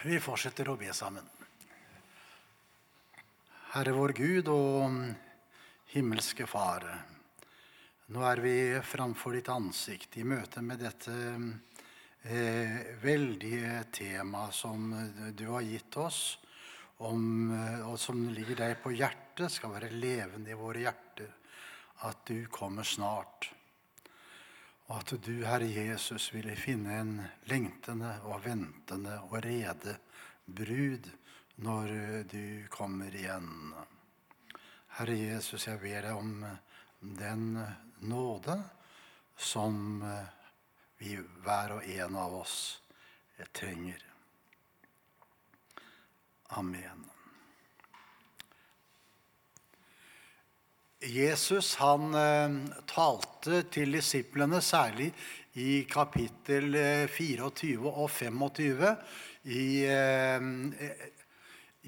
Vi fortsetter å be sammen. Herre vår Gud og himmelske Far. Nå er vi framfor ditt ansikt i møte med dette eh, veldige temaet som du har gitt oss, om, eh, og som ligger deg på hjertet, skal være levende i våre hjerter, at du kommer snart. Og at du, Herre Jesus, ville finne en lengtende og ventende og rede brud når du kommer igjen. Herre Jesus, jeg ber deg om den nåde som vi hver og en av oss trenger. Amen. Jesus han eh, talte til disiplene, særlig i kapittel 24 eh, og 25 i, eh,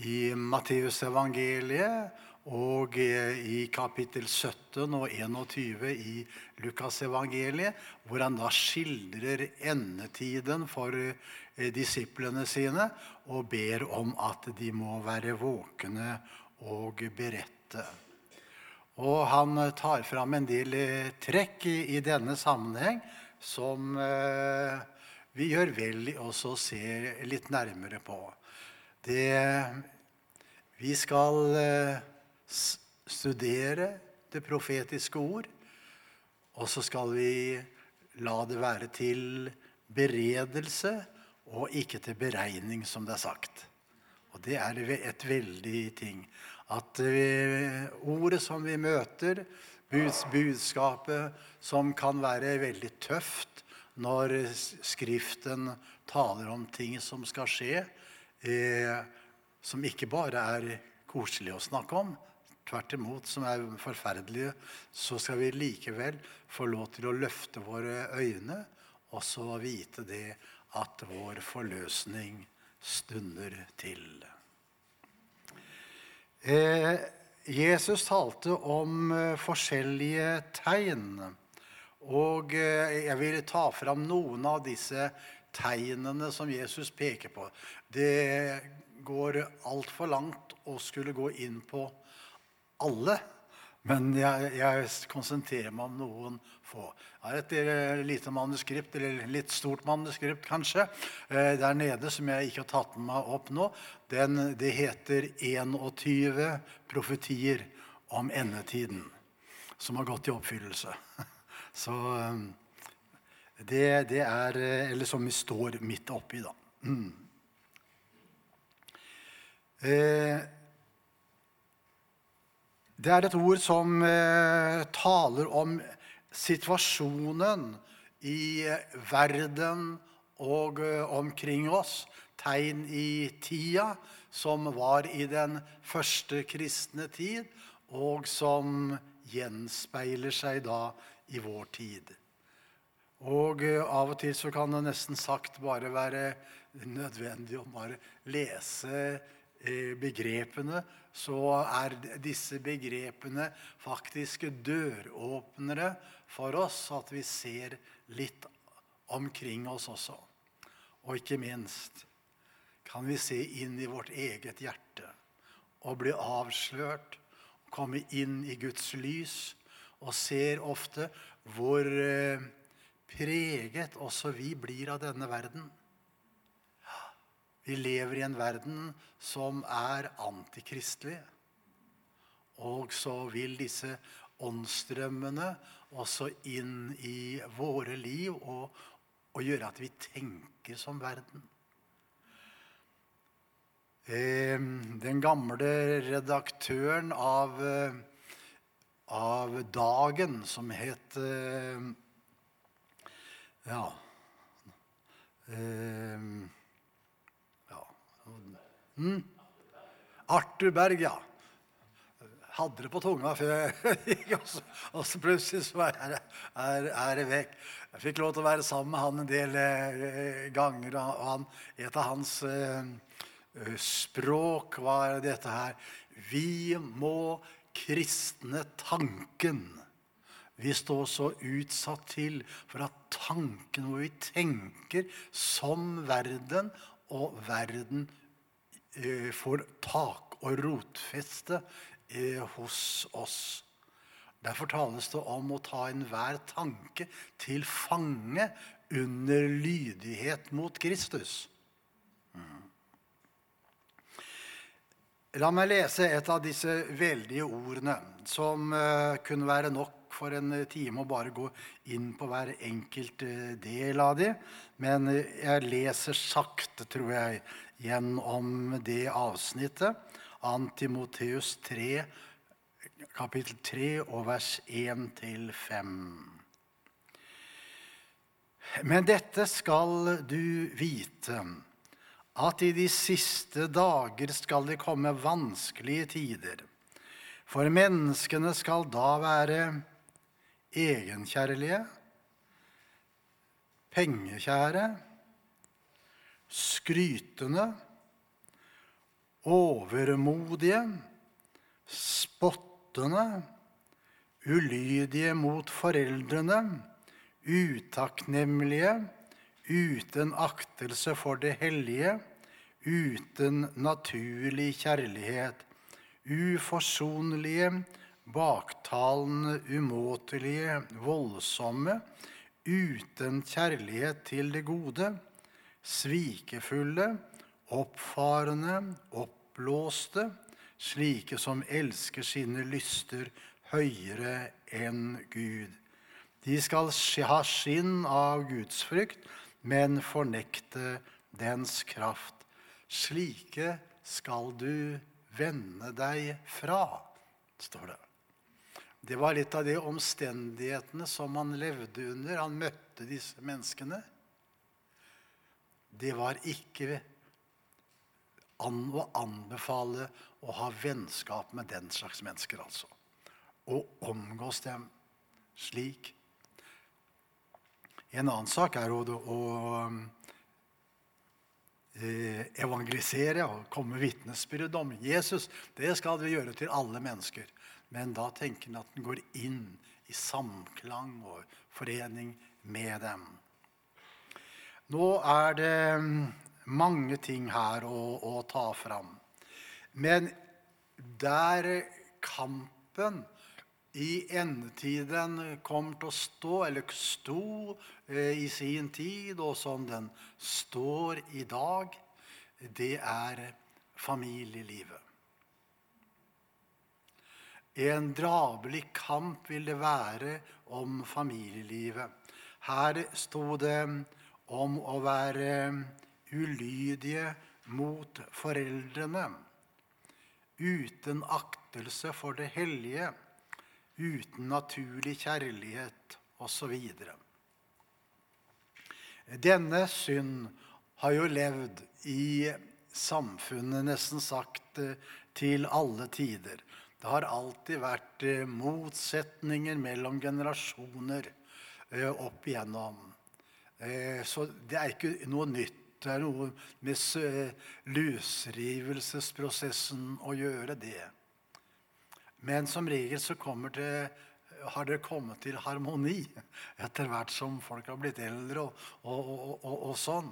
i Matteusevangeliet og i kapittel 17 og 21 i Lukasevangeliet, hvor han da skildrer endetiden for disiplene sine og ber om at de må være våkne og berette. Og han eh, tar fram en del eh, trekk i, i denne sammenheng som eh, vi gjør vel i å se litt nærmere på. Det, vi skal eh, studere det profetiske ord, og så skal vi la det være til beredelse og ikke til beregning, som det er sagt. Og det er et veldig ting. At vi, ordet som vi møter, buds, budskapet som kan være veldig tøft når Skriften taler om ting som skal skje, eh, som ikke bare er koselig å snakke om, tvert imot, som er forferdelige, så skal vi likevel få lov til å løfte våre øyne og så vite det at vår forløsning stunder til. Eh, Jesus talte om eh, forskjellige tegn. Og eh, jeg vil ta fram noen av disse tegnene som Jesus peker på. Det går altfor langt å skulle gå inn på alle. Men jeg, jeg konsentrerer meg om noen få. Jeg har et eh, lite manuskript, eller litt stort manuskript kanskje, eh, der nede som jeg ikke har tatt med meg opp nå. Den, det heter 21 profetier om endetiden, som har gått i oppfyllelse. Så eh, det, det er Eller som vi står midt oppi, da. Mm. Det er et ord som taler om situasjonen i verden og eh, omkring oss, tegn i tida, som var i den første kristne tid, og som gjenspeiler seg da i vår tid. Og eh, av og til så kan det nesten sagt bare være nødvendig å bare lese eh, begrepene så er disse begrepene faktisk døråpnere for oss, at vi ser litt omkring oss også. Og ikke minst kan vi se inn i vårt eget hjerte og bli avslørt, komme inn i Guds lys, og ser ofte hvor eh, preget også vi blir av denne verden. Vi lever i en verden som er antikristelig. Og så vil disse åndsstrømmene også inn i våre liv og, og gjøre at vi tenker som verden. Den gamle redaktøren av, av Dagen, som het Ja Mm. Arthur Berg, ja. Hadde det på tunga før jeg gikk, og, så plutselig så er, er, er, det vekk. Jeg fikk lov til å være sammen med han en del eh, ganger, og han, et av hans eh, språk var dette her Vi må kristne tanken. Vi står så utsatt til for at tanken hvor vi tenker som verden og verden eh, får tak og rotfeste eh, hos oss. Derfor tales det om å ta enhver tanke til fange under lydighet mot Kristus. La meg lese et av disse veldige ordene, som uh, kunne være nok for en time å bare gå inn på hver enkelt uh, del av de. Men uh, jeg leser sakte, tror jeg, gjennom det avsnittet. Antimoteus 3, kapittel 3 og vers 1-5. Men dette skal du vite at i de siste dager skal det komme vanskelige tider. For menneskene skal da være egenkjærlige, pengekjære, skrytende, overmodige, spottende, ulydige mot foreldrene, utakknemlige, uten aktelse for det hellige, uten naturlig kjærlighet, uforsonlige, baktalende, umåtelige, voldsomme, uten kjærlighet til det gode, svikefulle, oppfarende, oppblåste, slike som elsker sine lyster høyere enn Gud. De skal ha skinn av Guds frykt, men fornekte dens kraft. Slike skal du vende deg fra, står det. Det var litt av de omstendighetene som han levde under. Han møtte disse menneskene. Det var ikke an å anbefale å ha vennskap med den slags mennesker, altså. Å omgås dem slik. En annen sak er å, å eh, evangelisere og komme med vitnesbyrd om Jesus. Det skal vi gjøre til alle mennesker. Men da tenker en at den går inn i samklang og forening med dem. Nå er det mange ting her å, å ta fram. Men der kampen i endetiden kommer til å stå, eller sto eh, i sin tid, og som den står i dag, det er familielivet. En drabelig kamp vil det være om familielivet. Her sto det om å være ulydige mot foreldrene, uten aktelse for det hellige uten naturlig kjærlighet osv. Denne synd har jo levd i samfunnet nesten sagt eh, til alle tider. Det har alltid vært eh, motsetninger mellom generasjoner eh, opp igjennom. Så det er ikke noe nytt. Det er noe med løsrivelsesprosessen å gjøre det. Men som regel så det, har det kommet til harmoni etter hvert som folk har blitt eldre og, og, og, og sånn.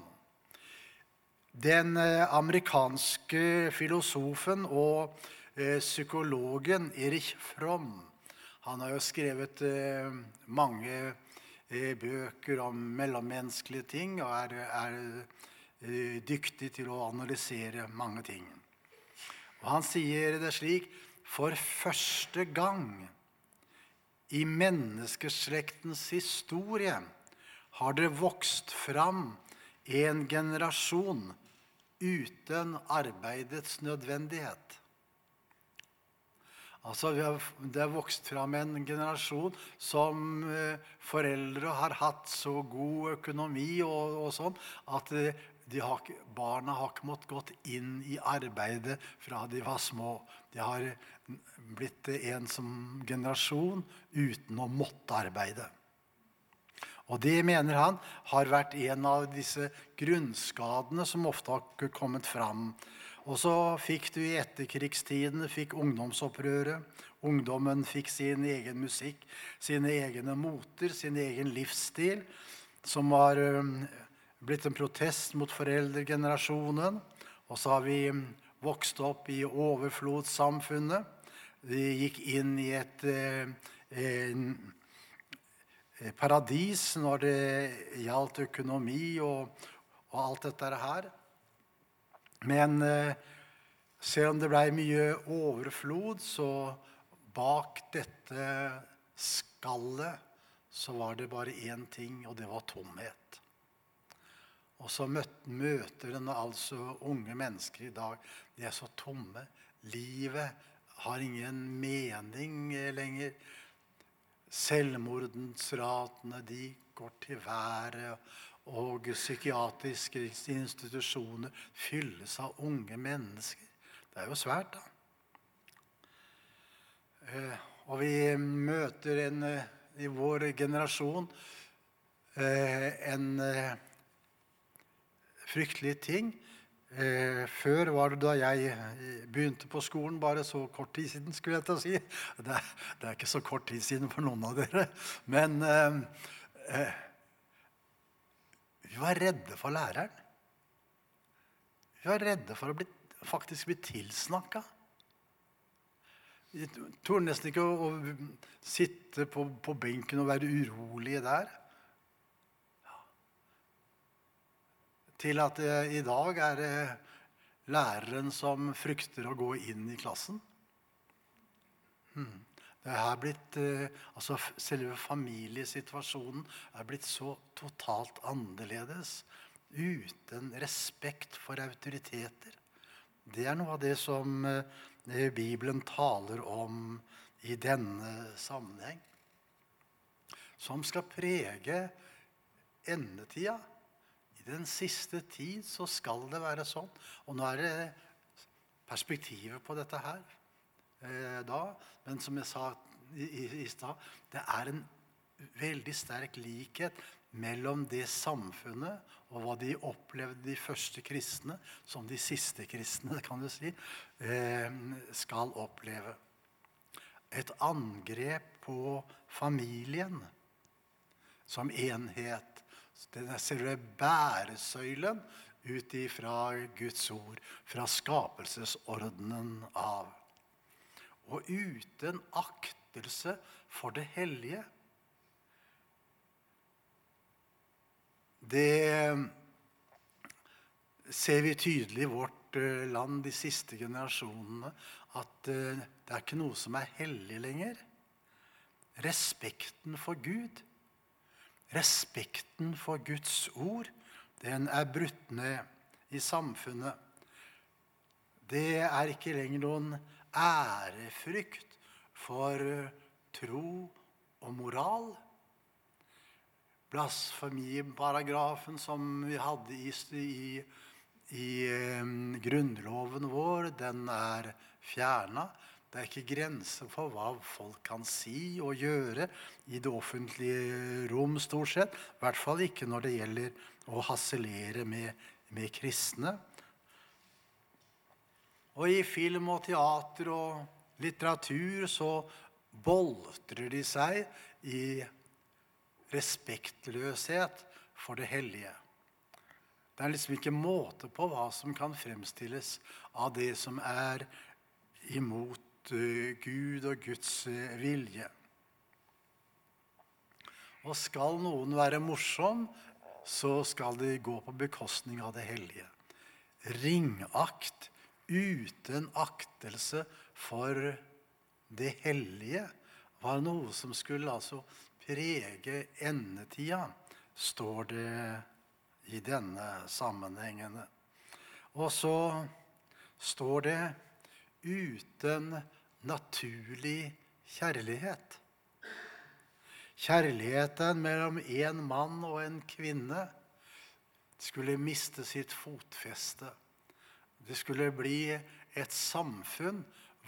Den eh, amerikanske filosofen og eh, psykologen Erich Fromm han har jo skrevet eh, mange eh, bøker om mellommenneskelige ting og er, er eh, dyktig til å analysere mange ting. Og han sier det slik for første gang i menneskeslektens historie har det vokst fram en generasjon uten arbeidets nødvendighet. Altså, Det har vokst fram en generasjon som eh, foreldre har hatt så god økonomi og, og sånn at eh, har, barna har ikke måttet gått inn i arbeidet fra de var små. De har blitt en som generasjon uten å måtte arbeide. Og det mener han har vært en av disse grunnskadene som ofte har kommet fram. Og så fikk du i etterkrigstiden fikk ungdomsopprøret. Ungdommen fikk sin egen musikk, sine egne moter, sin egen livsstil, som var blitt en protest mot foreldregenerasjonen. Og så har vi vokst opp i overflodssamfunnet. Vi gikk inn i et eh, paradis når det gjaldt økonomi og, og alt dette her. Men eh, selv om det blei mye overflod, så bak dette skallet så var det bare én ting, og det var tomhet. Og så møter en altså unge mennesker i dag. De er så tomme. Livet har ingen mening lenger. Selvmordsratene de går til været. Og psykiatriske institusjoner fylles av unge mennesker. Det er jo svært, da. Eh, og vi møter en i vår generasjon eh, en eh, fryktelig ting. Eh, før var det da jeg begynte på skolen, bare så kort tid siden. skulle jeg til å si. Det det er, ikke så kort tid siden for noen av dere. Men eh, vi var redde for læreren. Vi var redde for å bli, faktisk bli tilsnakka. Vi torde nesten ikke å, å sitte på, på, benken og være urolige der. Ja. Til at det, i dag er det læreren som frykter å gå inn i klassen. Hmm. Det er blitt, eh, altså Selve familiesituasjonen er blitt så totalt annerledes. Uten respekt for autoriteter. Det er noe av det som eh, Bibelen taler om i denne sammenheng. Som skal prege endetida. I den siste tid så skal det være sånn. Og nå er det perspektivet på dette her eh, da. Men som jeg sa i, i, i stad, det er en veldig sterk likhet mellom det samfunnet og hva de opplevde, de første kristne, som de siste kristne kan du si, eh, skal oppleve. Et angrep på familien som enhet. Den er selve bæresøylen ut ifra Guds ord, fra skapelsesordenen av. Og uten aktelse for det hellige Det ser vi tydelig i vårt eh, land de siste generasjonene. At eh, det er ikke noe som er hellig lenger. Respekten for Gud, respekten for Guds ord, den er brutt ned i samfunnet. Det er ikke lenger noen ærefrykt for eh, tro og moral blasfemiparagrafen som vi hadde i, i, i um, grunnloven vår, den er fjerna. Det er ikke grenser for hva folk kan si og gjøre i det offentlige rom, stort sett. I hvert fall ikke når det gjelder å harselere med, med kristne. Og i film og teater og litteratur så boltrer de seg i respektløshet for det hellige. Det er liksom ikke måte på hva som kan fremstilles av det som er imot uh, Gud og Guds uh, vilje. Og skal noen være morsom, så skal de gå på bekostning av det hellige. Ringakt uten aktelse for det hellige var noe som skulle altså prege endetida, står det i denne sammenhengen. Og så står det uten naturlig kjærlighet. Kjærligheten mellom en mann og en kvinne skulle miste sitt fotfeste. Det skulle bli et samfunn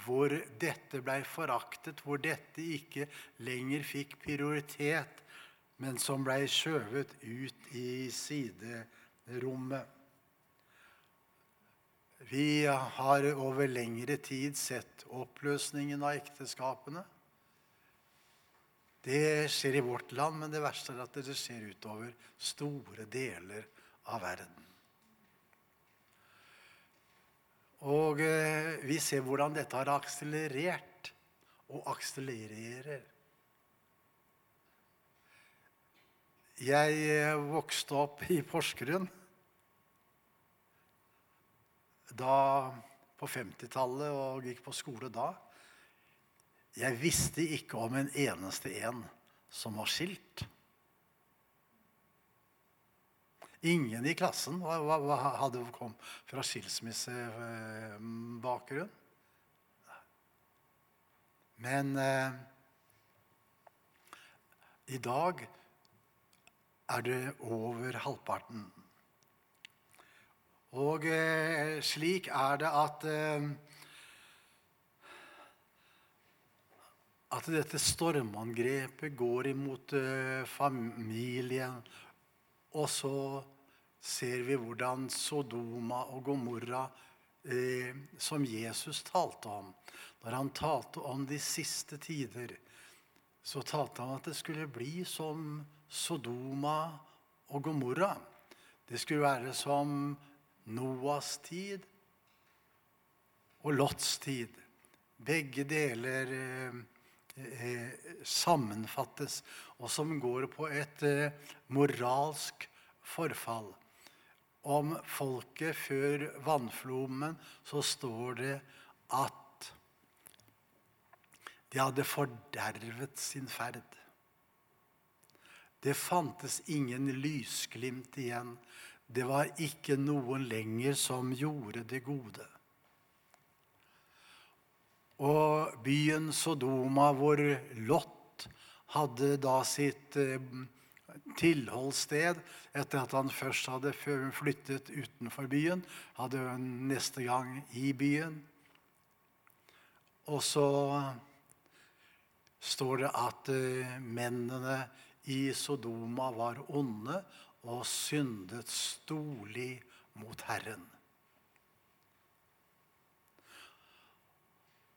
hvor dette ble foraktet, hvor dette ikke lenger fikk prioritet, men som ble skjøvet ut i siderommet. Vi har over lengre tid sett oppløsningen av ekteskapene. Det skjer i vårt land, men det verste er at det skjer utover store deler av verden. Og eh, vi ser hvordan dette har akselerert og akselererer. Jeg eh, vokste opp i Porsgrunn da på 50-tallet og gikk på skole da. Jeg visste ikke om en eneste en som var skilt. Ingen i klassen hadde kom fra skilsmissebakgrunn. Men eh, i dag er det over halvparten. Og eh, slik er det at eh, At dette stormangrepet går imot eh, familien, og så ser vi hvordan Sodoma og Gomorra, eh, som Jesus talte om Når han talte om de siste tider, så talte han at det skulle bli som Sodoma og Gomorra. Det skulle være som Noas tid og Lots tid. Begge deler eh, eh, sammenfattes, og som går på et eh, moralsk forfall om folket før vannflommen, så står det at de hadde fordervet sin ferd. Det fantes ingen lysglimt igjen. Det var ikke noen lenger som gjorde det gode. Og byen Sodoma, hvor Lot hadde da sitt eh, tilholdssted etter at han først hadde flyttet utenfor byen, hadde neste gang i byen. Og så står det at uh, mennene i Sodoma var onde og syndet storlig mot Herren.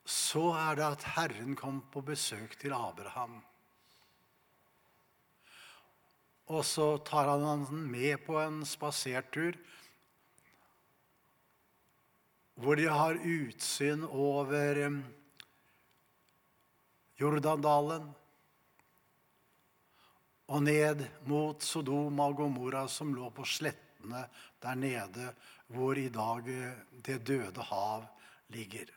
Så er det at Herren kom på besøk til Abraham. Og så tar han han med på en spasertur hvor de har utsyn over Jordandalen og ned mot Sodoma og Gomorra, som lå på slettene der nede hvor i dag det døde hav ligger.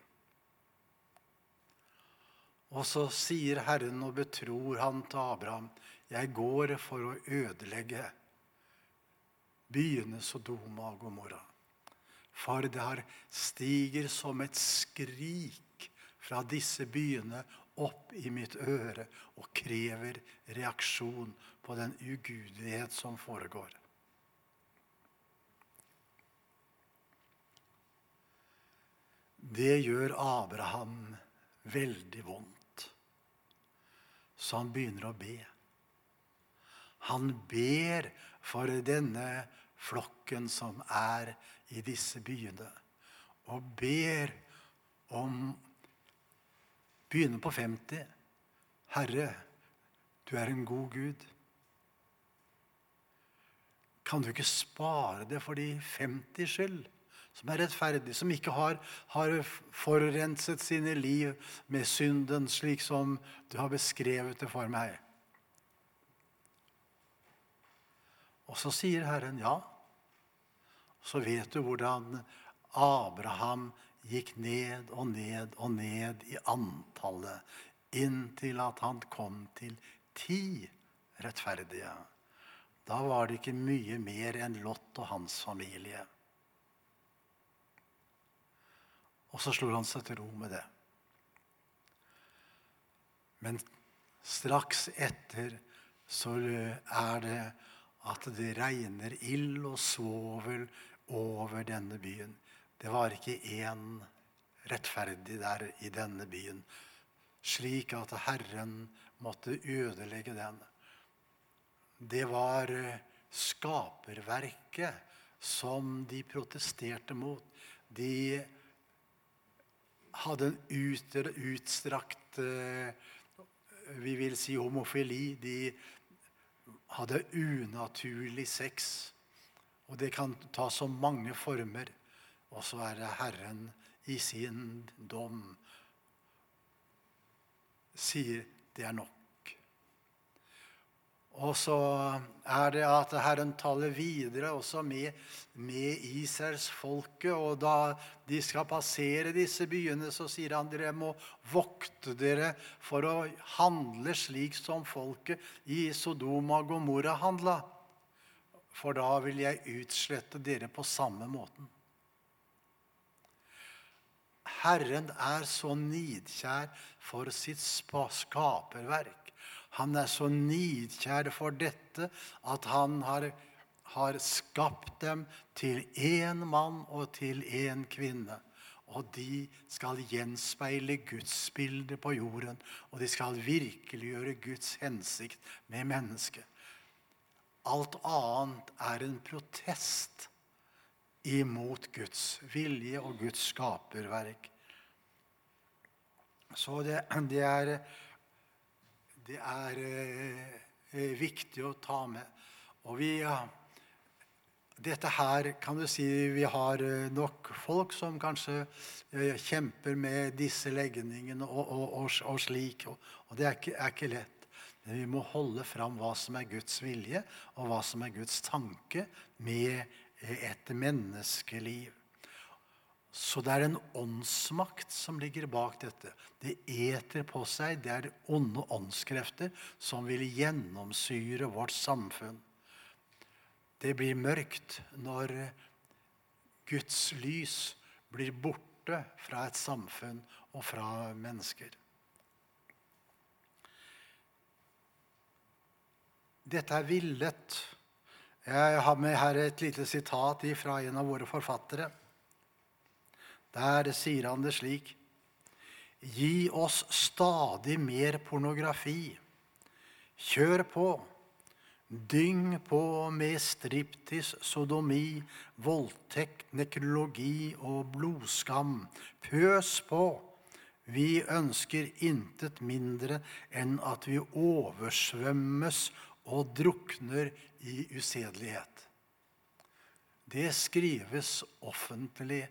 Og så sier Herren og betror han til Abraham jeg går for å ødelegge byene Sodoma og Gomorra. For det har stiger som et skrik fra disse byene opp i mitt øre og krever reaksjon på den ugudelighet som foregår. Det gjør Abraham veldig vondt, så han begynner å be. Han ber for denne flokken som er i disse byene, og ber om Begynner på 50. Herre, du er en god Gud. Kan du ikke spare det for de 50 skyld, som er rettferdige, som ikke har, har forurenset sine liv med synden, slik som du har beskrevet det for meg? Og så sier Herren ja. Så vet du hvordan Abraham gikk ned og ned og ned i antallet inntil at han kom til ti rettferdige. Da var det ikke mye mer enn Lot og hans familie. Og så slo han seg til ro med det. Men straks etter så er det at det regner ild og svovel over denne byen. Det var ikke én rettferdig der i denne byen, slik at Herren måtte ødelegge den. Det var eh, skaperverket som de protesterte mot. De hadde en utstrakt eh, vi vil si homofili. De hadde unaturlig sex. Og det kan ta så mange former. Og så er det Herren i sin dom sier det er nok. Og så er det at Herren taler videre også med, med Israelsfolket. Og da de skal passere disse byene, så sier han dere må vokte dere for å handle slik som folket i Sodoma og Gomorra handla. For da vil jeg utslette dere på samme måten. Herren er så nidkjær for sitt skaperverk han er så nidkjær for dette at han har, har skapt dem til én mann og til én kvinne. Og de skal gjenspeile Guds bilde på jorden. Og de skal virkeliggjøre Guds hensikt med mennesket. Alt annet er en protest imot Guds vilje og Guds skaperverk. Så det, det er det er eh, viktig å ta med. Og vi, dette her kan du si vi har eh, nok folk som kanskje eh, kjemper med disse legningene og, og, og, og slik. Og, det er ikke, er ikke, lett. Men vi må holde fram hva som er Guds vilje, og hva som er Guds tanke med et menneskeliv. Så det er en åndsmakt som ligger bak dette. Det eter på seg. Det er onde åndskrefter som vil gjennomsyre vårt samfunn. Det blir mørkt når Guds lys blir borte fra et samfunn og fra mennesker. Dette er villet. Jeg har med her et lite sitat fra en av våre forfattere. Der sier han det slik Gi oss stadig mer pornografi. Kjør på. Dyng på med striptis, sodomi, voldtekt, nekrologi og blodskam. Pøs på. Vi ønsker intet mindre enn at vi oversvømmes og drukner i usedelighet. Det skrives offentlig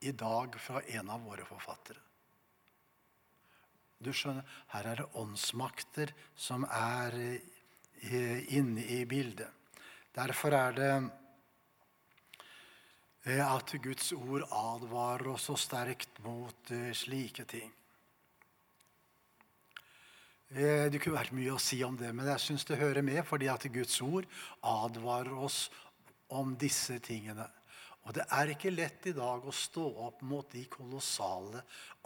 i dag fra en av våre forfattere. Du skjønner, Her er det åndsmakter som er eh, inne i bildet. Derfor er det eh, at Guds ord advarer oss så sterkt mot eh, slike ting. Det kunne vært mye å si om det, men jeg syns det hører med, fordi at Guds ord advarer oss om disse tingene. Og det er ikke lett i dag å stå opp mot de kolossale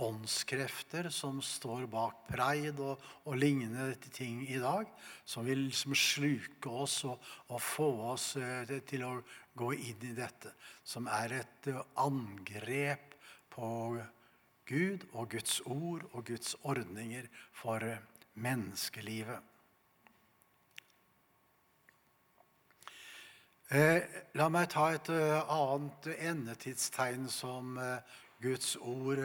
åndskrefter som står bak preid og, og lignende ting i dag, som vil liksom sluke oss og, og få oss uh, til å gå inn i dette. Som er et uh, angrep på Gud og Guds ord og Guds ordninger for uh, menneskelivet. Eh, la meg ta et uh, annet endetidstegn som uh, Guds ord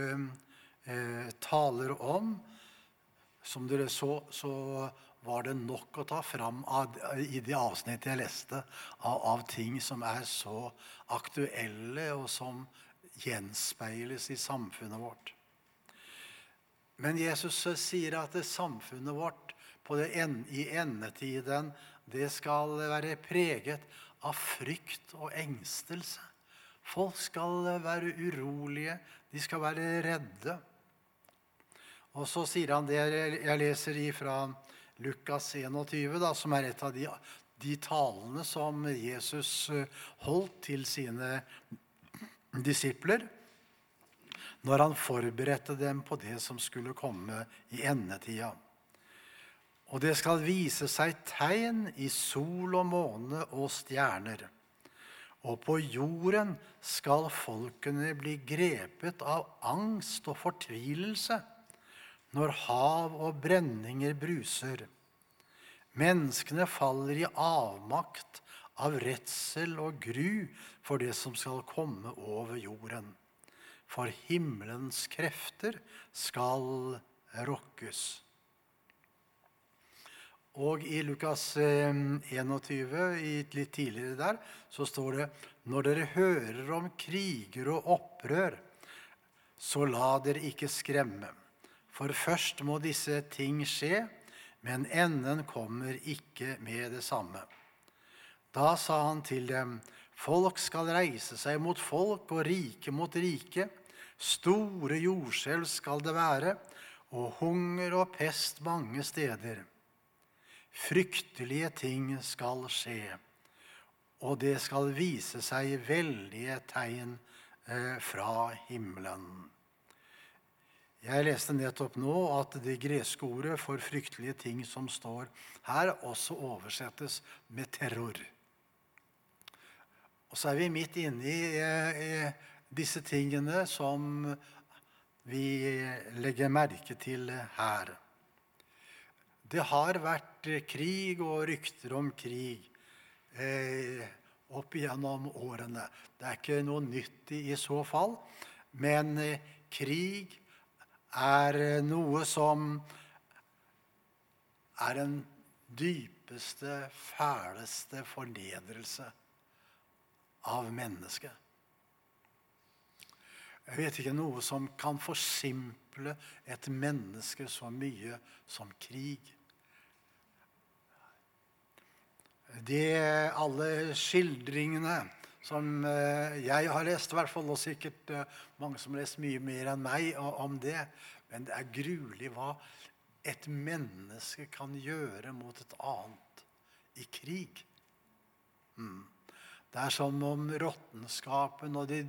taler om. Som dere så, så var det nok å ta fram i de avsnitt jeg leste, av, ting som er så aktuelle, og som gjenspeiles i samfunnet vårt. Men Jesus sier at samfunnet vårt en, i endetiden det skal være preget av frykt og engstelse. Folk skal være urolige, de skal være redde. Og så sier han det jeg leser fra Lukas 21, da, som er et av de, de talene som Jesus holdt til sine disipler når han forberedte dem på det som skulle komme i endetida. Og det skal vise seg tegn i sol og måne og stjerner. Og på jorden skal folkene bli grepet av angst og fortvilelse når hav og brenninger bruser. Menneskene faller i avmakt av redsel og gru for det som skal komme over jorden. For himmelens krefter skal rokkes. Og i Lukas 21, eh, litt tidligere der, så står det når dere hører om kriger og opprør, så la dere ikke skremme. For først må disse ting skje, men enden kommer ikke med det samme. Da sa han til dem, folk skal reise seg mot folk og rike mot rike. Store jordskjelv skal det være, og hunger og pest mange steder. Fryktelige ting skal skje, og det skal vise seg veldige tegn eh, fra himmelen. Jeg leste nettopp nå at det greske ordet for fryktelige ting som står her, også oversettes med terror. Og så er vi midt inne i, i disse tingene som vi legger merke til her. Det har vært krig og rykter om krig eh, opp igjennom årene. Det er ikke noe nytt i, så fall. Men eh, krig er noe som er den dypeste, fæleste fornedrelse av mennesket. Jeg vet ikke noe som kan forsimple et menneske så mye som krig. de alle skildringene som eh, jeg har lest, i hvert fall, og sikkert eh, mange som har lest mye mer enn meg om det. Men det er gruelig hva et menneske kan gjøre mot et annet i krig. Mm. Det er som om råttenskapen og det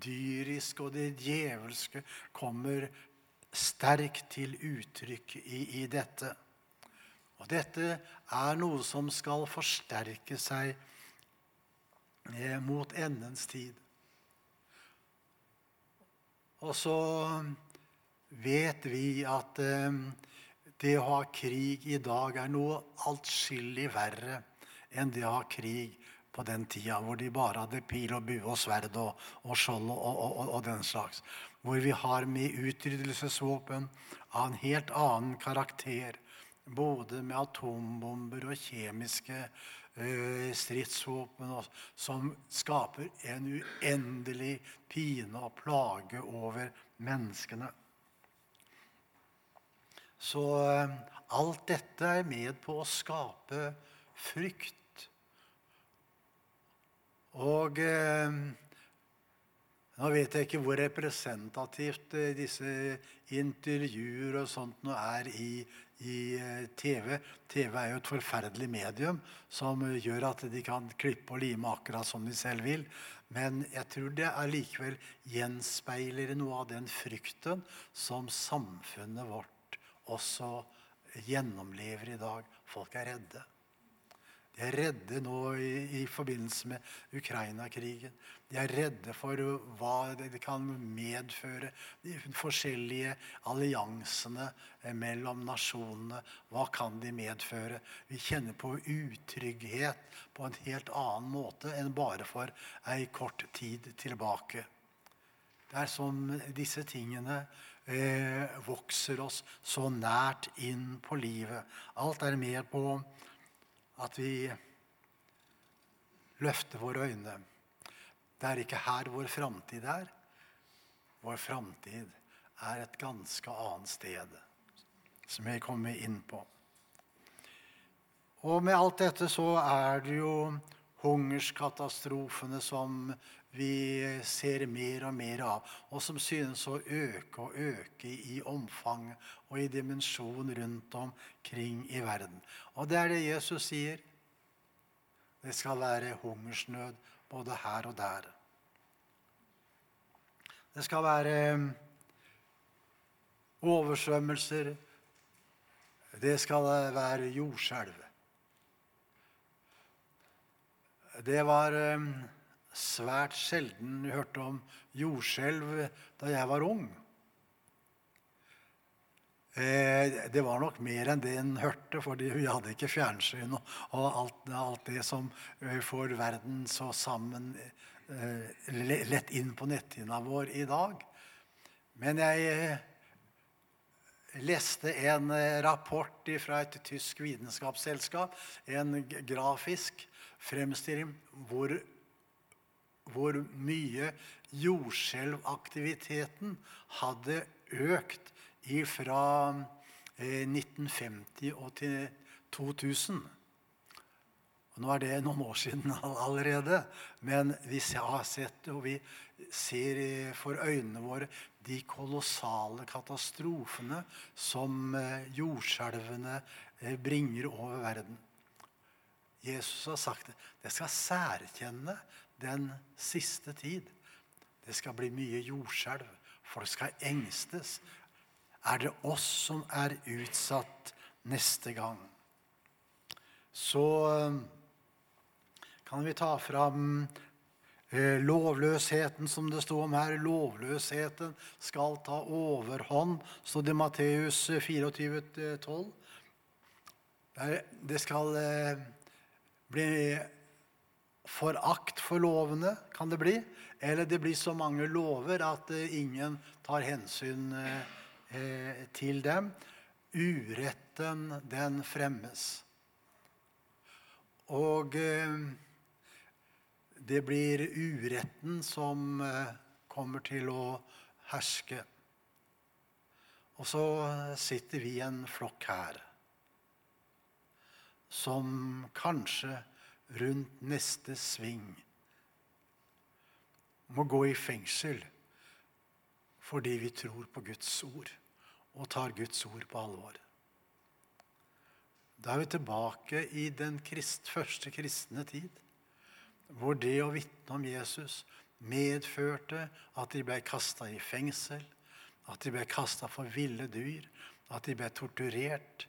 dyriske og det djevelske kommer sterkt til uttrykk i, i dette. Og dette er noe som skal forsterke seg eh, mot endens tid. Og så vet vi at eh, det å ha krig i dag er noe atskillig verre enn det å ha krig på den tida hvor de bare hadde pil og bue og sverd og, og skjold og, og, og, den slags. Hvor vi har med utryddelsesvåpen av en helt annen karakter både med atombomber og kjemiske ø, stridsvåpen som skaper en uendelig pine og plage over menneskene. Så ø, alt dette er med på å skape frykt. Og eh, nå vet jeg ikke hvor representativt eh, disse intervjuer og sånt nå er i, i eh, TV. TV er jo et forferdelig medium som gjør at de kan klippe og lime akkurat som de selv vil. Men jeg tror det allikevel gjenspeiler noe av den frykten som samfunnet vårt også gjennomlever i dag. Folk er redde. De er redde nå i, i forbindelse med Ukraina-krigen. De er redde for hva det kan medføre. De forskjellige alliansene eh, mellom nasjonene. Hva kan de medføre? Vi kjenner på utrygghet på en helt annen måte enn bare for ei kort tid tilbake. Det er som disse tingene eh, vokser oss så nært inn på livet. Alt er med på at vi løfter våre øyne. Det er ikke her vår framtid er. Vår framtid er et ganske annet sted, som jeg kommer inn på. Og med alt dette så er det jo hungerskatastrofene som vi ser mer og mer av, og som synes å øke og øke i omfang og i dimensjon rundt omkring i verden. Og det er det Jesus sier. Det skal være hungersnød både her og der. Det skal være oversvømmelser. Det skal være jordskjelv. Det var svært sjelden hørte om jordskjelv da jeg var ung. Eh, det var nok mer enn det en hørte, fordi vi hadde ikke fjernsyn og alt, alt det som eh, får verden så sammen eh, lett inn på netthinna vår i dag. Men jeg, leste en rapport fra et tysk vitenskapsselskap, en grafisk fremstilling hvor, hvor mye jordskjelvaktiviteten hadde økt fra eh, 1950 og til 2000. Og nå er det noen år siden allerede, men vi har sett og vi ser eh, for øynene våre de kolossale katastrofene som eh, jordskjelvene eh, bringer over verden. Jesus har sagt det. Det skal særkjenne den siste tid. Det skal bli mye jordskjelv. Folk skal engstes. Er det oss som er utsatt neste gang? Så eh, kan vi ta fram eh, lovløsheten, som det sto om her. Lovløsheten skal ta overhånd, stod det i Matteus 24, eh, 12. Det skal eh, bli forakt for lovene, kan det bli. Eller det blir så mange lover at eh, ingen tar hensyn eh, eh, til dem. Uretten, den fremmes. Og det blir uretten som kommer til å herske. Og så sitter vi i en flokk her som kanskje rundt neste sving må gå i fengsel fordi vi tror på Guds ord og tar Guds ord på alvor. Da er vi tilbake i den krist, første kristne tid, hvor det å vitne om Jesus medførte at de ble kasta i fengsel, at de ble kasta for ville dyr, at de ble torturert.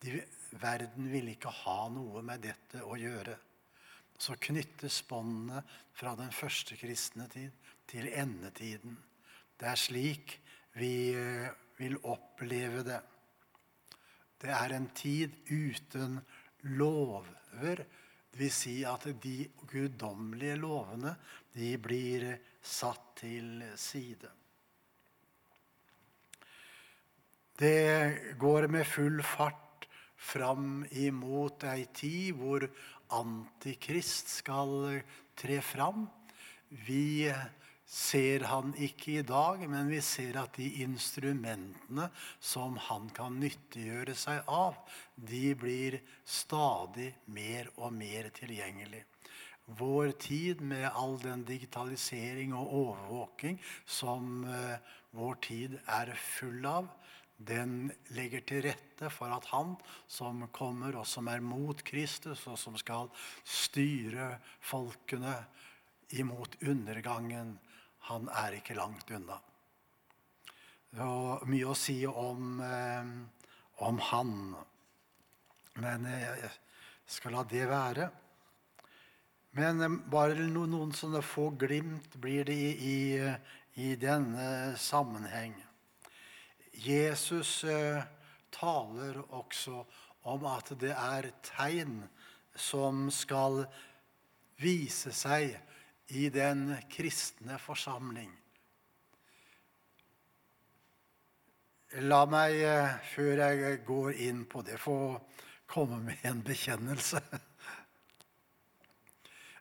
De, verden ville ikke ha noe med dette å gjøre. Så knyttes båndene fra den første kristne tid til endetiden. Det er slik vi eh, vil oppleve det. Det er en tid uten lover. Det vil si at de guddommelige lovene de blir satt til side. Det går med full fart fram imot ei tid hvor Antikrist skal tre fram. Vi ser han ikke i dag, men vi ser at de instrumentene som han kan nyttiggjøre seg av, de blir stadig mer og mer tilgjengelig. Vår tid med all den digitalisering og overvåking som eh, vår tid er full av, den legger til rette for at han som kommer, og som er mot Kristus, og som skal styre folkene imot undergangen, han er ikke langt unna. Det er mye å si om, eh, om han, men jeg skal la det være. Men eh, bare no, noen sånne få glimt blir det i, i, i denne sammenheng. Jesus eh, taler også om at det er tegn som skal vise seg i den kristne forsamling. La meg, eh, før jeg går inn på det, få komme med en bekjennelse.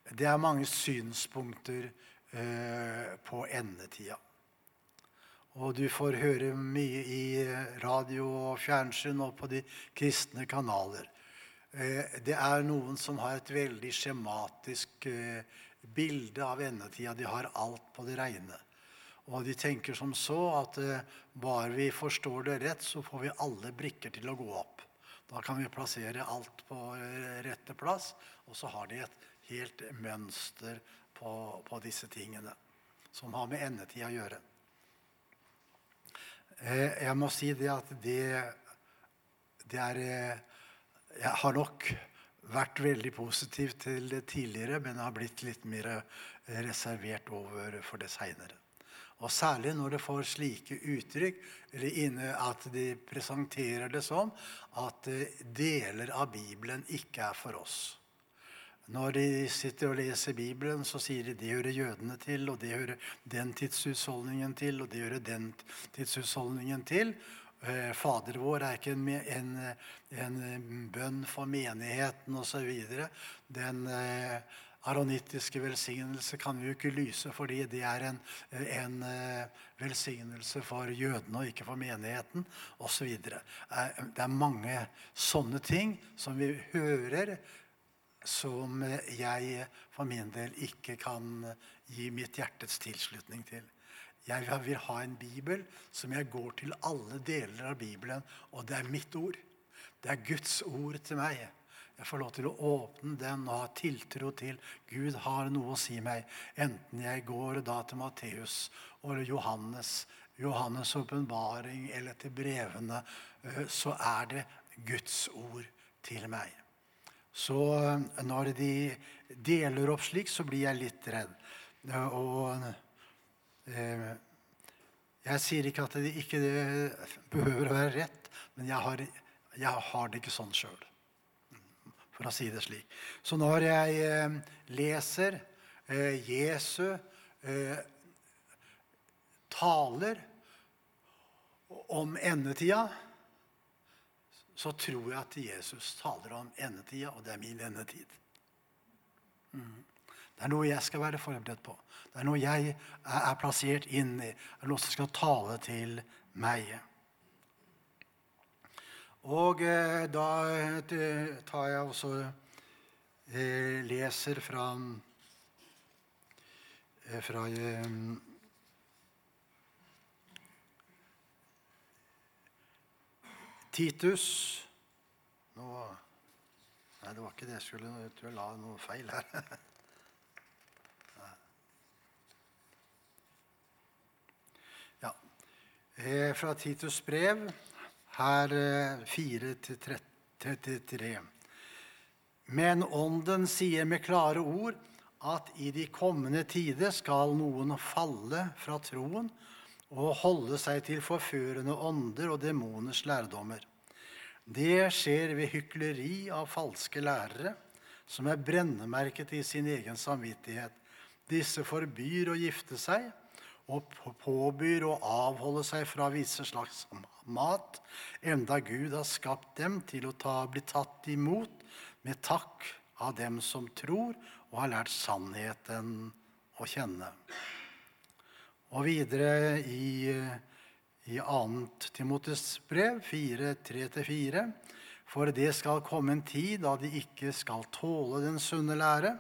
Det er mange synspunkter eh, på endetida. Og du får høre mye i radio og fjernsyn og på de kristne kanaler. Eh, det er noen som har et veldig skjematisk eh, bilde av endetida. De har alt på det reine. Og de tenker som så at eh, bare vi forstår det rett, så får vi alle brikker til å gå opp. Da kan vi plassere alt på rette plass, og så har de et helt mønster på, på disse tingene som har med endetida å gjøre. Eh, Jeg må si det at det, det er eh, Jeg har nok vært veldig positiv til det tidligere, men har blitt litt mer eh, reservert over for det seinere. Og særlig når det får slike uttrykk, eller inne at de presenterer det som at deler av Bibelen ikke er for oss. Når de sitter og leser Bibelen, så sier de det hører jødene til, og det hører den tidshusholdningen til, og det hører den tidshusholdningen til. Eh, Fader vår er ikke en, en, en bønn for menigheten osv. Den eh, aronittiske velsignelse kan vi jo ikke lyse, fordi det er en, en eh, velsignelse for jødene og ikke for menigheten osv. Eh, Det er mange sånne ting som vi hører, som jeg for min del ikke kan gi mitt hjertets tilslutning til. Jeg vil ha en bibel som jeg går til alle deler av Bibelen, og det er mitt ord. Det er Guds ord til meg. Jeg får lov til å åpne den og ha tiltro til Gud har noe å si meg. Enten jeg går da til Matteus og Johannes, Johannes' åpenbaring eller til brevene, eh, så er det Guds ord til meg. Så eh, når de deler opp slik, så blir jeg litt redd. Eh, Og eh, jeg sier ikke at det ikke behøver å være rett, men jeg har, jeg har det ikke sånn sjøl. For å si det slik. Så når jeg leser Jesu taler om endetida, så tror jeg at Jesus taler om endetida, og det er min endetid. Mm. Det er noe jeg skal være forberedt på. Det er noe jeg er er plassert inn i. Det er noe som skal tale til meg. Og eh, da eh, tar jeg også eh, leser fra eh, fra eh, Titus Nå Nei, det var ikke det jeg skulle Jeg tror jeg la noe feil her. Ja. Eh, Fra Titus brev, her eh, 4-33. Men Ånden sier med klare ord at i de kommende tider skal noen falle fra troen og holde seg til forførende ånder og demoners lærdommer. Det skjer ved hykleri av falske lærere, som er brennemerket i sin egen samvittighet. Disse forbyr å gifte seg og påbyr å avholde seg fra visse slags mat, enda Gud har skapt dem til å ta, bli tatt imot med takk av dem som tror og har lært sannheten å kjenne. Og videre i, i 2. Timotes brev 4.3-4. For det skal komme en tid da de ikke skal tåle den sunne lære,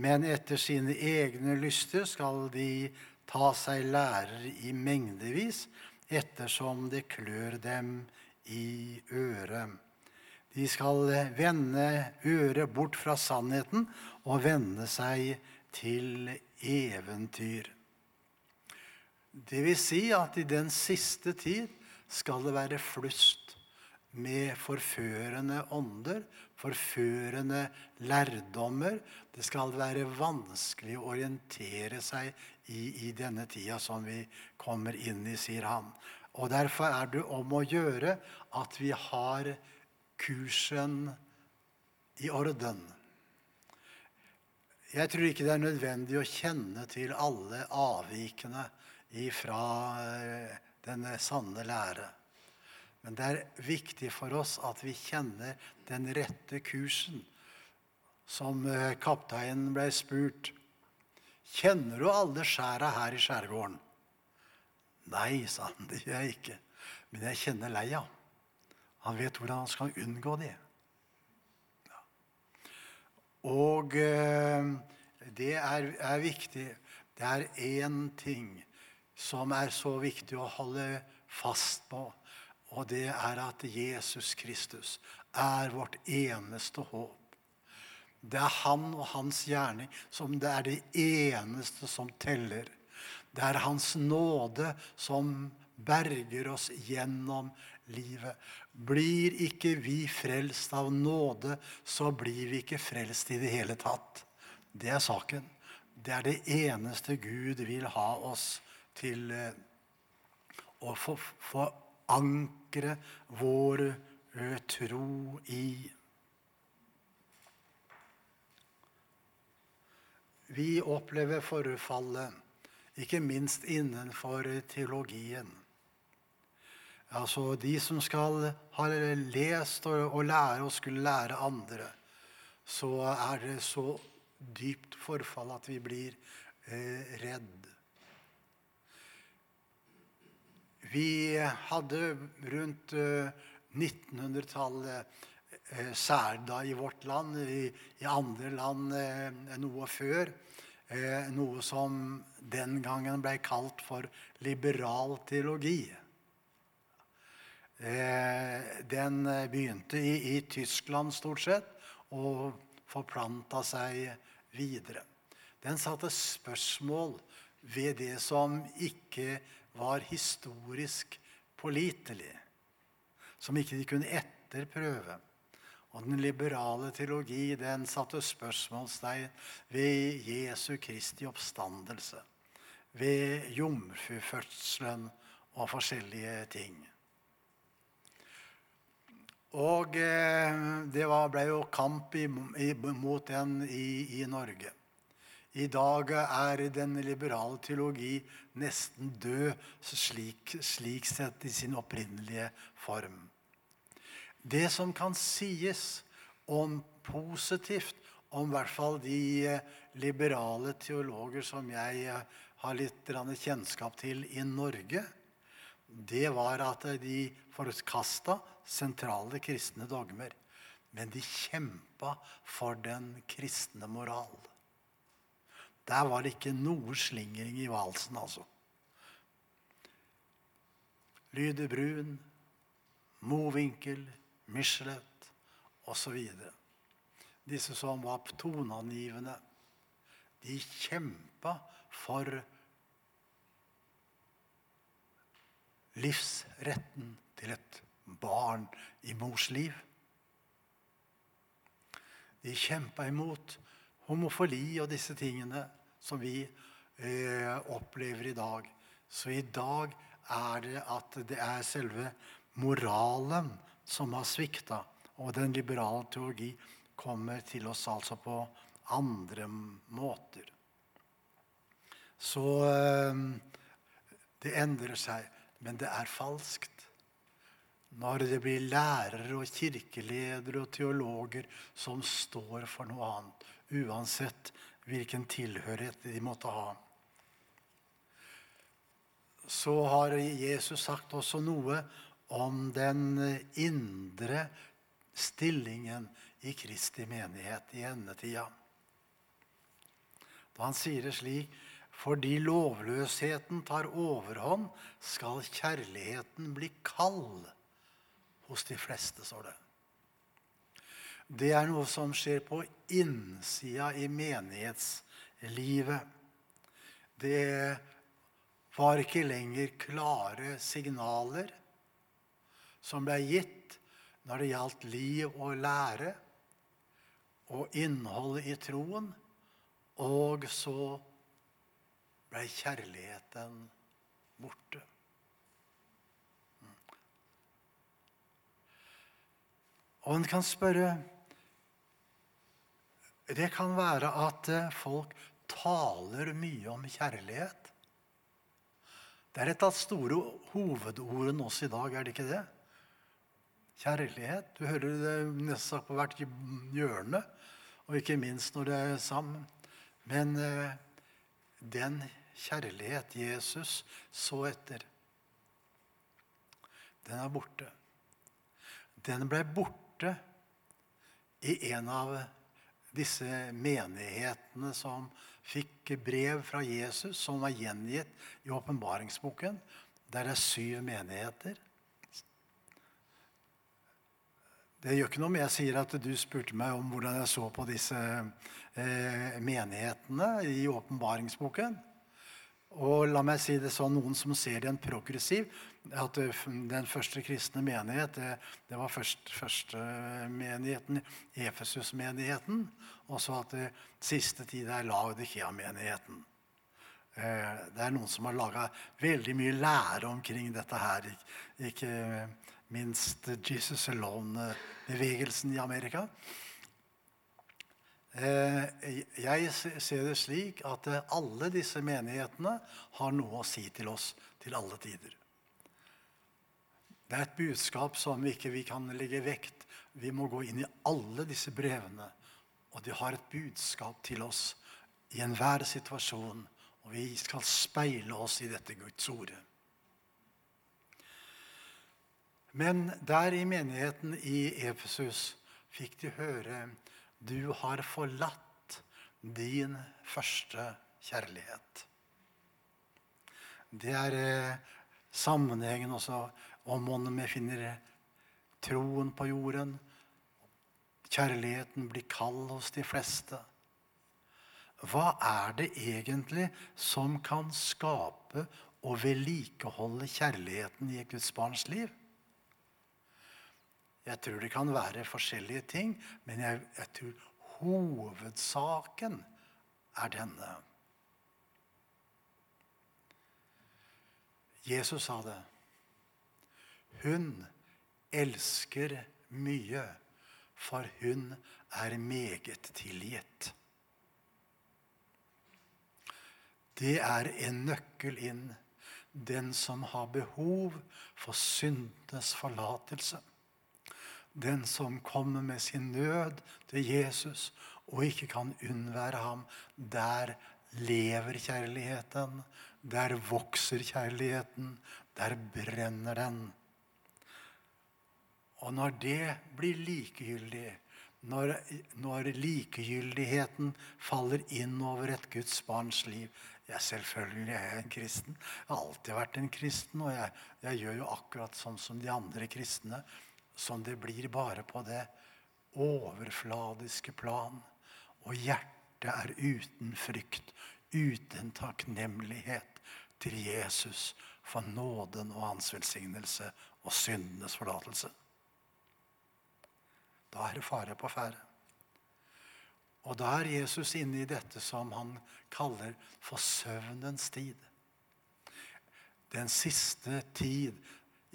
men etter sine egne lyster skal de ta seg lærere i mengdevis, ettersom det klør dem i øret. De skal vende øret bort fra sannheten og vende seg til eventyr. Det vil si at i den siste tid skal det være flust med forførende ånder, forførende lærdommer. Det skal være vanskelig å orientere seg i, i denne tida som vi kommer inn i, sier han. Og Derfor er det om å gjøre at vi har kursen i orden. Jeg tror ikke det er nødvendig å kjenne til alle avvikene fra den sanne lære. Men det er viktig for oss at vi kjenner den rette kursen. Som eh, kapteinen ble spurt Kjenner du alle skjæra her i skjærgården? Nei, sa han, det gjør jeg ikke. Men jeg kjenner leia. Han vet hvordan han skal unngå det. Ja. Og eh, det er, er viktig. Det er én ting som er så viktig å holde fast på. Og det er at Jesus Kristus er vårt eneste håp. Det er han og hans gjerning som det er det eneste som teller. Det er hans nåde som berger oss gjennom livet. Blir ikke vi frelst av nåde, så blir vi ikke frelst i det hele tatt. Det er saken. Det er det eneste Gud vil ha oss til eh, å få, få ankre vår tro i. Vi opplever forfallet, ikke minst innenfor teologien. Altså de som skal ha lest og, og lære og skulle lære andre, så er det så dypt forfall at vi blir eh, redd. Vi hadde rundt eh, 1900-tallet eh, særda i vårt land, i, i andre land eh, noe før. Eh, noe som den gangen ble kalt for liberal teologi. Eh, den begynte i, i Tyskland stort sett og forplanta seg videre. Den satte spørsmål ved det som ikke var historisk pålitelig. Som ikke de kunne etterprøve. Og den liberale teologi den satte spørsmålstegn ved Jesu Kristi oppstandelse. Ved jomfrufødselen og forskjellige ting. Og eh, det var, ble jo kamp mot den i, i, Norge. I dag er den liberale teologi nesten død, slik, slik sett i sin opprinnelige form. Det som kan sies om positivt om i hvert fall de eh, liberale teologer som jeg eh, har litt kjennskap til i Norge, det var at de forkasta sentrale kristne dogmer. Men de kjempa for den kristne moral. Der var det ikke noe slingring i valsen, altså. Lyde Brun, Mowinckel, Michelet osv. Disse som var toneangivende. De kjempa for livsretten til et barn i mors liv. De kjempa imot homofili og disse tingene som vi eh, opplever i dag. Så i dag er det at det er selve moralen som har svikta. Og den liberale teologi kommer til oss altså på andre måter. Så eh, det endrer seg, men det er falskt når det blir lærere og kirkeledere og teologer som står for noe annet, uansett hvilken tilhørighet de måtte ha. Så har Jesus sagt også noe om den indre stillingen i Kristi menighet i endetida. Da han sier det slik fordi lovløsheten tar overhånd, skal kjærligheten bli kald hos de fleste, står det. Det er noe som skjer på innsida i menighetslivet. Det var ikke lenger klare signaler som ble gitt når det gjaldt liv og lære og innholdet i troen. Og så ble kjærligheten borte. Og en kan spørre Det kan være at eh, folk taler mye om kjærlighet. Det er et av de store hovedordene også i dag, er det ikke det? Kjærlighet. Du hører det nesten på hvert hjørne, og ikke minst når det er sammen. Men eh, den kjærlighet Jesus så etter, den er borte. Den ble borte i en av disse menighetene som fikk brev fra Jesus, som var gjengitt i åpenbaringsboken. Der er syv menigheter. Det gjør ikke noe om jeg sier at du spurte meg om hvordan jeg så på disse eh, menighetene i åpenbaringsboken. Og la meg si det sånn, Noen som ser det en progressiv, at den første kristne menighet det, det var først, første menigheten, Efesus-menigheten. Og så at det siste tid er Laudikea-menigheten. Eh, det er noen som har laga veldig mye lære omkring dette her. Ikke minst Jesus Alone-bevegelsen i Amerika. Eh, jeg ser det slik at alle disse menighetene har noe å si til oss til alle tider. Det er et budskap som ikke vi kan legge vekt. Vi må gå inn i alle disse brevene. Og de har et budskap til oss i enhver situasjon. Og vi skal speile oss i dette Guds ordet. Men der i menigheten i Efesus fikk de høre du har forlatt din første kjærlighet. Det er eh, sammenhengen også om vi finner troen på jorden. Kjærligheten blir kald hos de fleste. Hva er det egentlig som kan skape og vedlikeholde kjærligheten i et Guds barns liv? Jeg tror det kan være forskjellige ting, men jeg, jeg tror hovedsaken er denne. Jesus sa det. Hun elsker mye, for hun er meget tilgitt. Det er en nøkkel inn. Den som har behov for syndenes forlatelse den som kommer med sin nød til Jesus og ikke kan unnvære ham, der lever kjærligheten, der vokser kjærligheten, der brenner den. Og når det blir likegyldig, når, når likegyldigheten faller inn over et Guds barns liv jeg Selvfølgelig er jeg en kristen. Jeg har alltid vært en kristen, og jeg, jeg gjør jo akkurat sånn som de andre kristne som det blir bare på det overfladiske plan. Og hjertet er uten frykt, uten takknemlighet til Jesus for nåden og hans velsignelse og syndenes forlatelse. Da er det fare på ferde. Og da er Jesus inne i dette som han kaller for søvnens tid. Den siste tid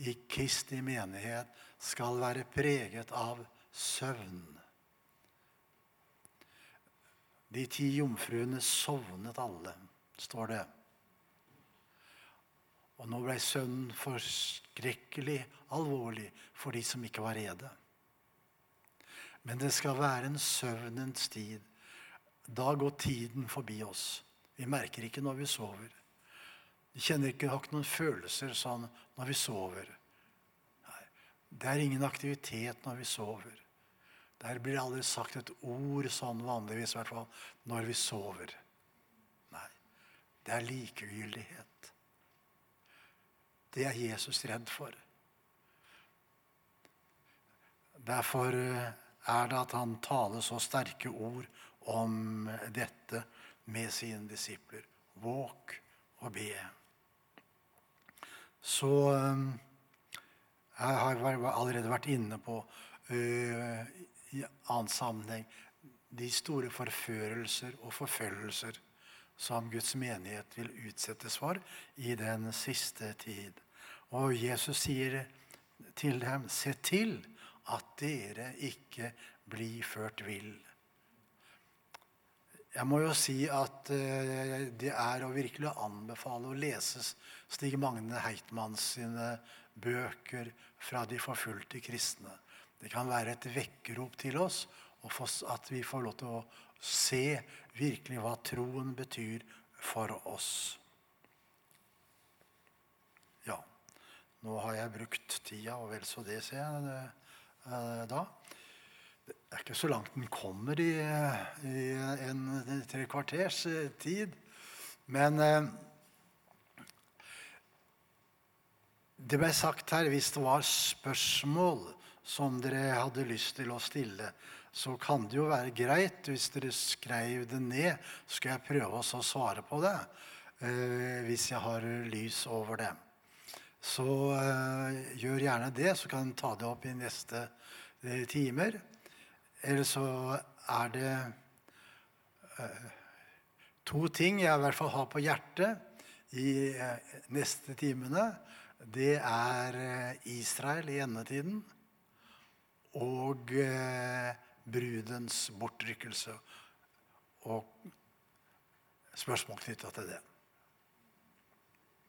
i Kristi menighet skal være preget av søvn. De ti jomfruene sovnet alle, står det. Og nå ble søvnen forskrekkelig alvorlig for de som ikke var rede. Men det skal være en søvnens tid. Da går tiden forbi oss. Vi merker ikke når vi sover. Vi kjenner ikke, har ikke noen følelser sånn når vi sover. Nei. Det er ingen aktivitet når vi sover. Der blir det aldri sagt et ord sånn vanligvis, i hvert fall når vi sover. Nei, det er likegyldighet. Det er Jesus redd for. Derfor eh, er det at han taler så sterke ord om dette med sine disipler. Våk og be. Så eh, jeg har allerede vært inne på i annen sammenheng de store forførelser og forfølgelser som Guds menighet vil utsettes for i den siste tid. Og Jesus sier til dem, se til at dere ikke blir ført vill. Jeg må jo si at uh, det er å virkelig anbefale å lese Stig Magne Heitmanns sine bøker fra de forfulgte kristne. Det kan være et vekkerop til oss, og at vi får lov til å se virkelig hva troen betyr for oss. Ja, nå har jeg brukt tida, og vel så det, ser jeg eh, da. Det er ikke så langt den kommer i, i en tre kvarters eh, tid. Men eh, Det ble sagt her hvis det var spørsmål som dere hadde lyst til å stille, så kan det jo være greit hvis dere skrev det ned. Så skal jeg prøve å svare på det eh, hvis jeg har lys over det. Så eh, gjør gjerne det, så kan en ta det opp i neste eh, timer. Eller så er det eh, to ting jeg i hvert fall har på hjertet i neste timene det er Israel i endetiden og brudens bortrykkelse og spørsmål knytta til det.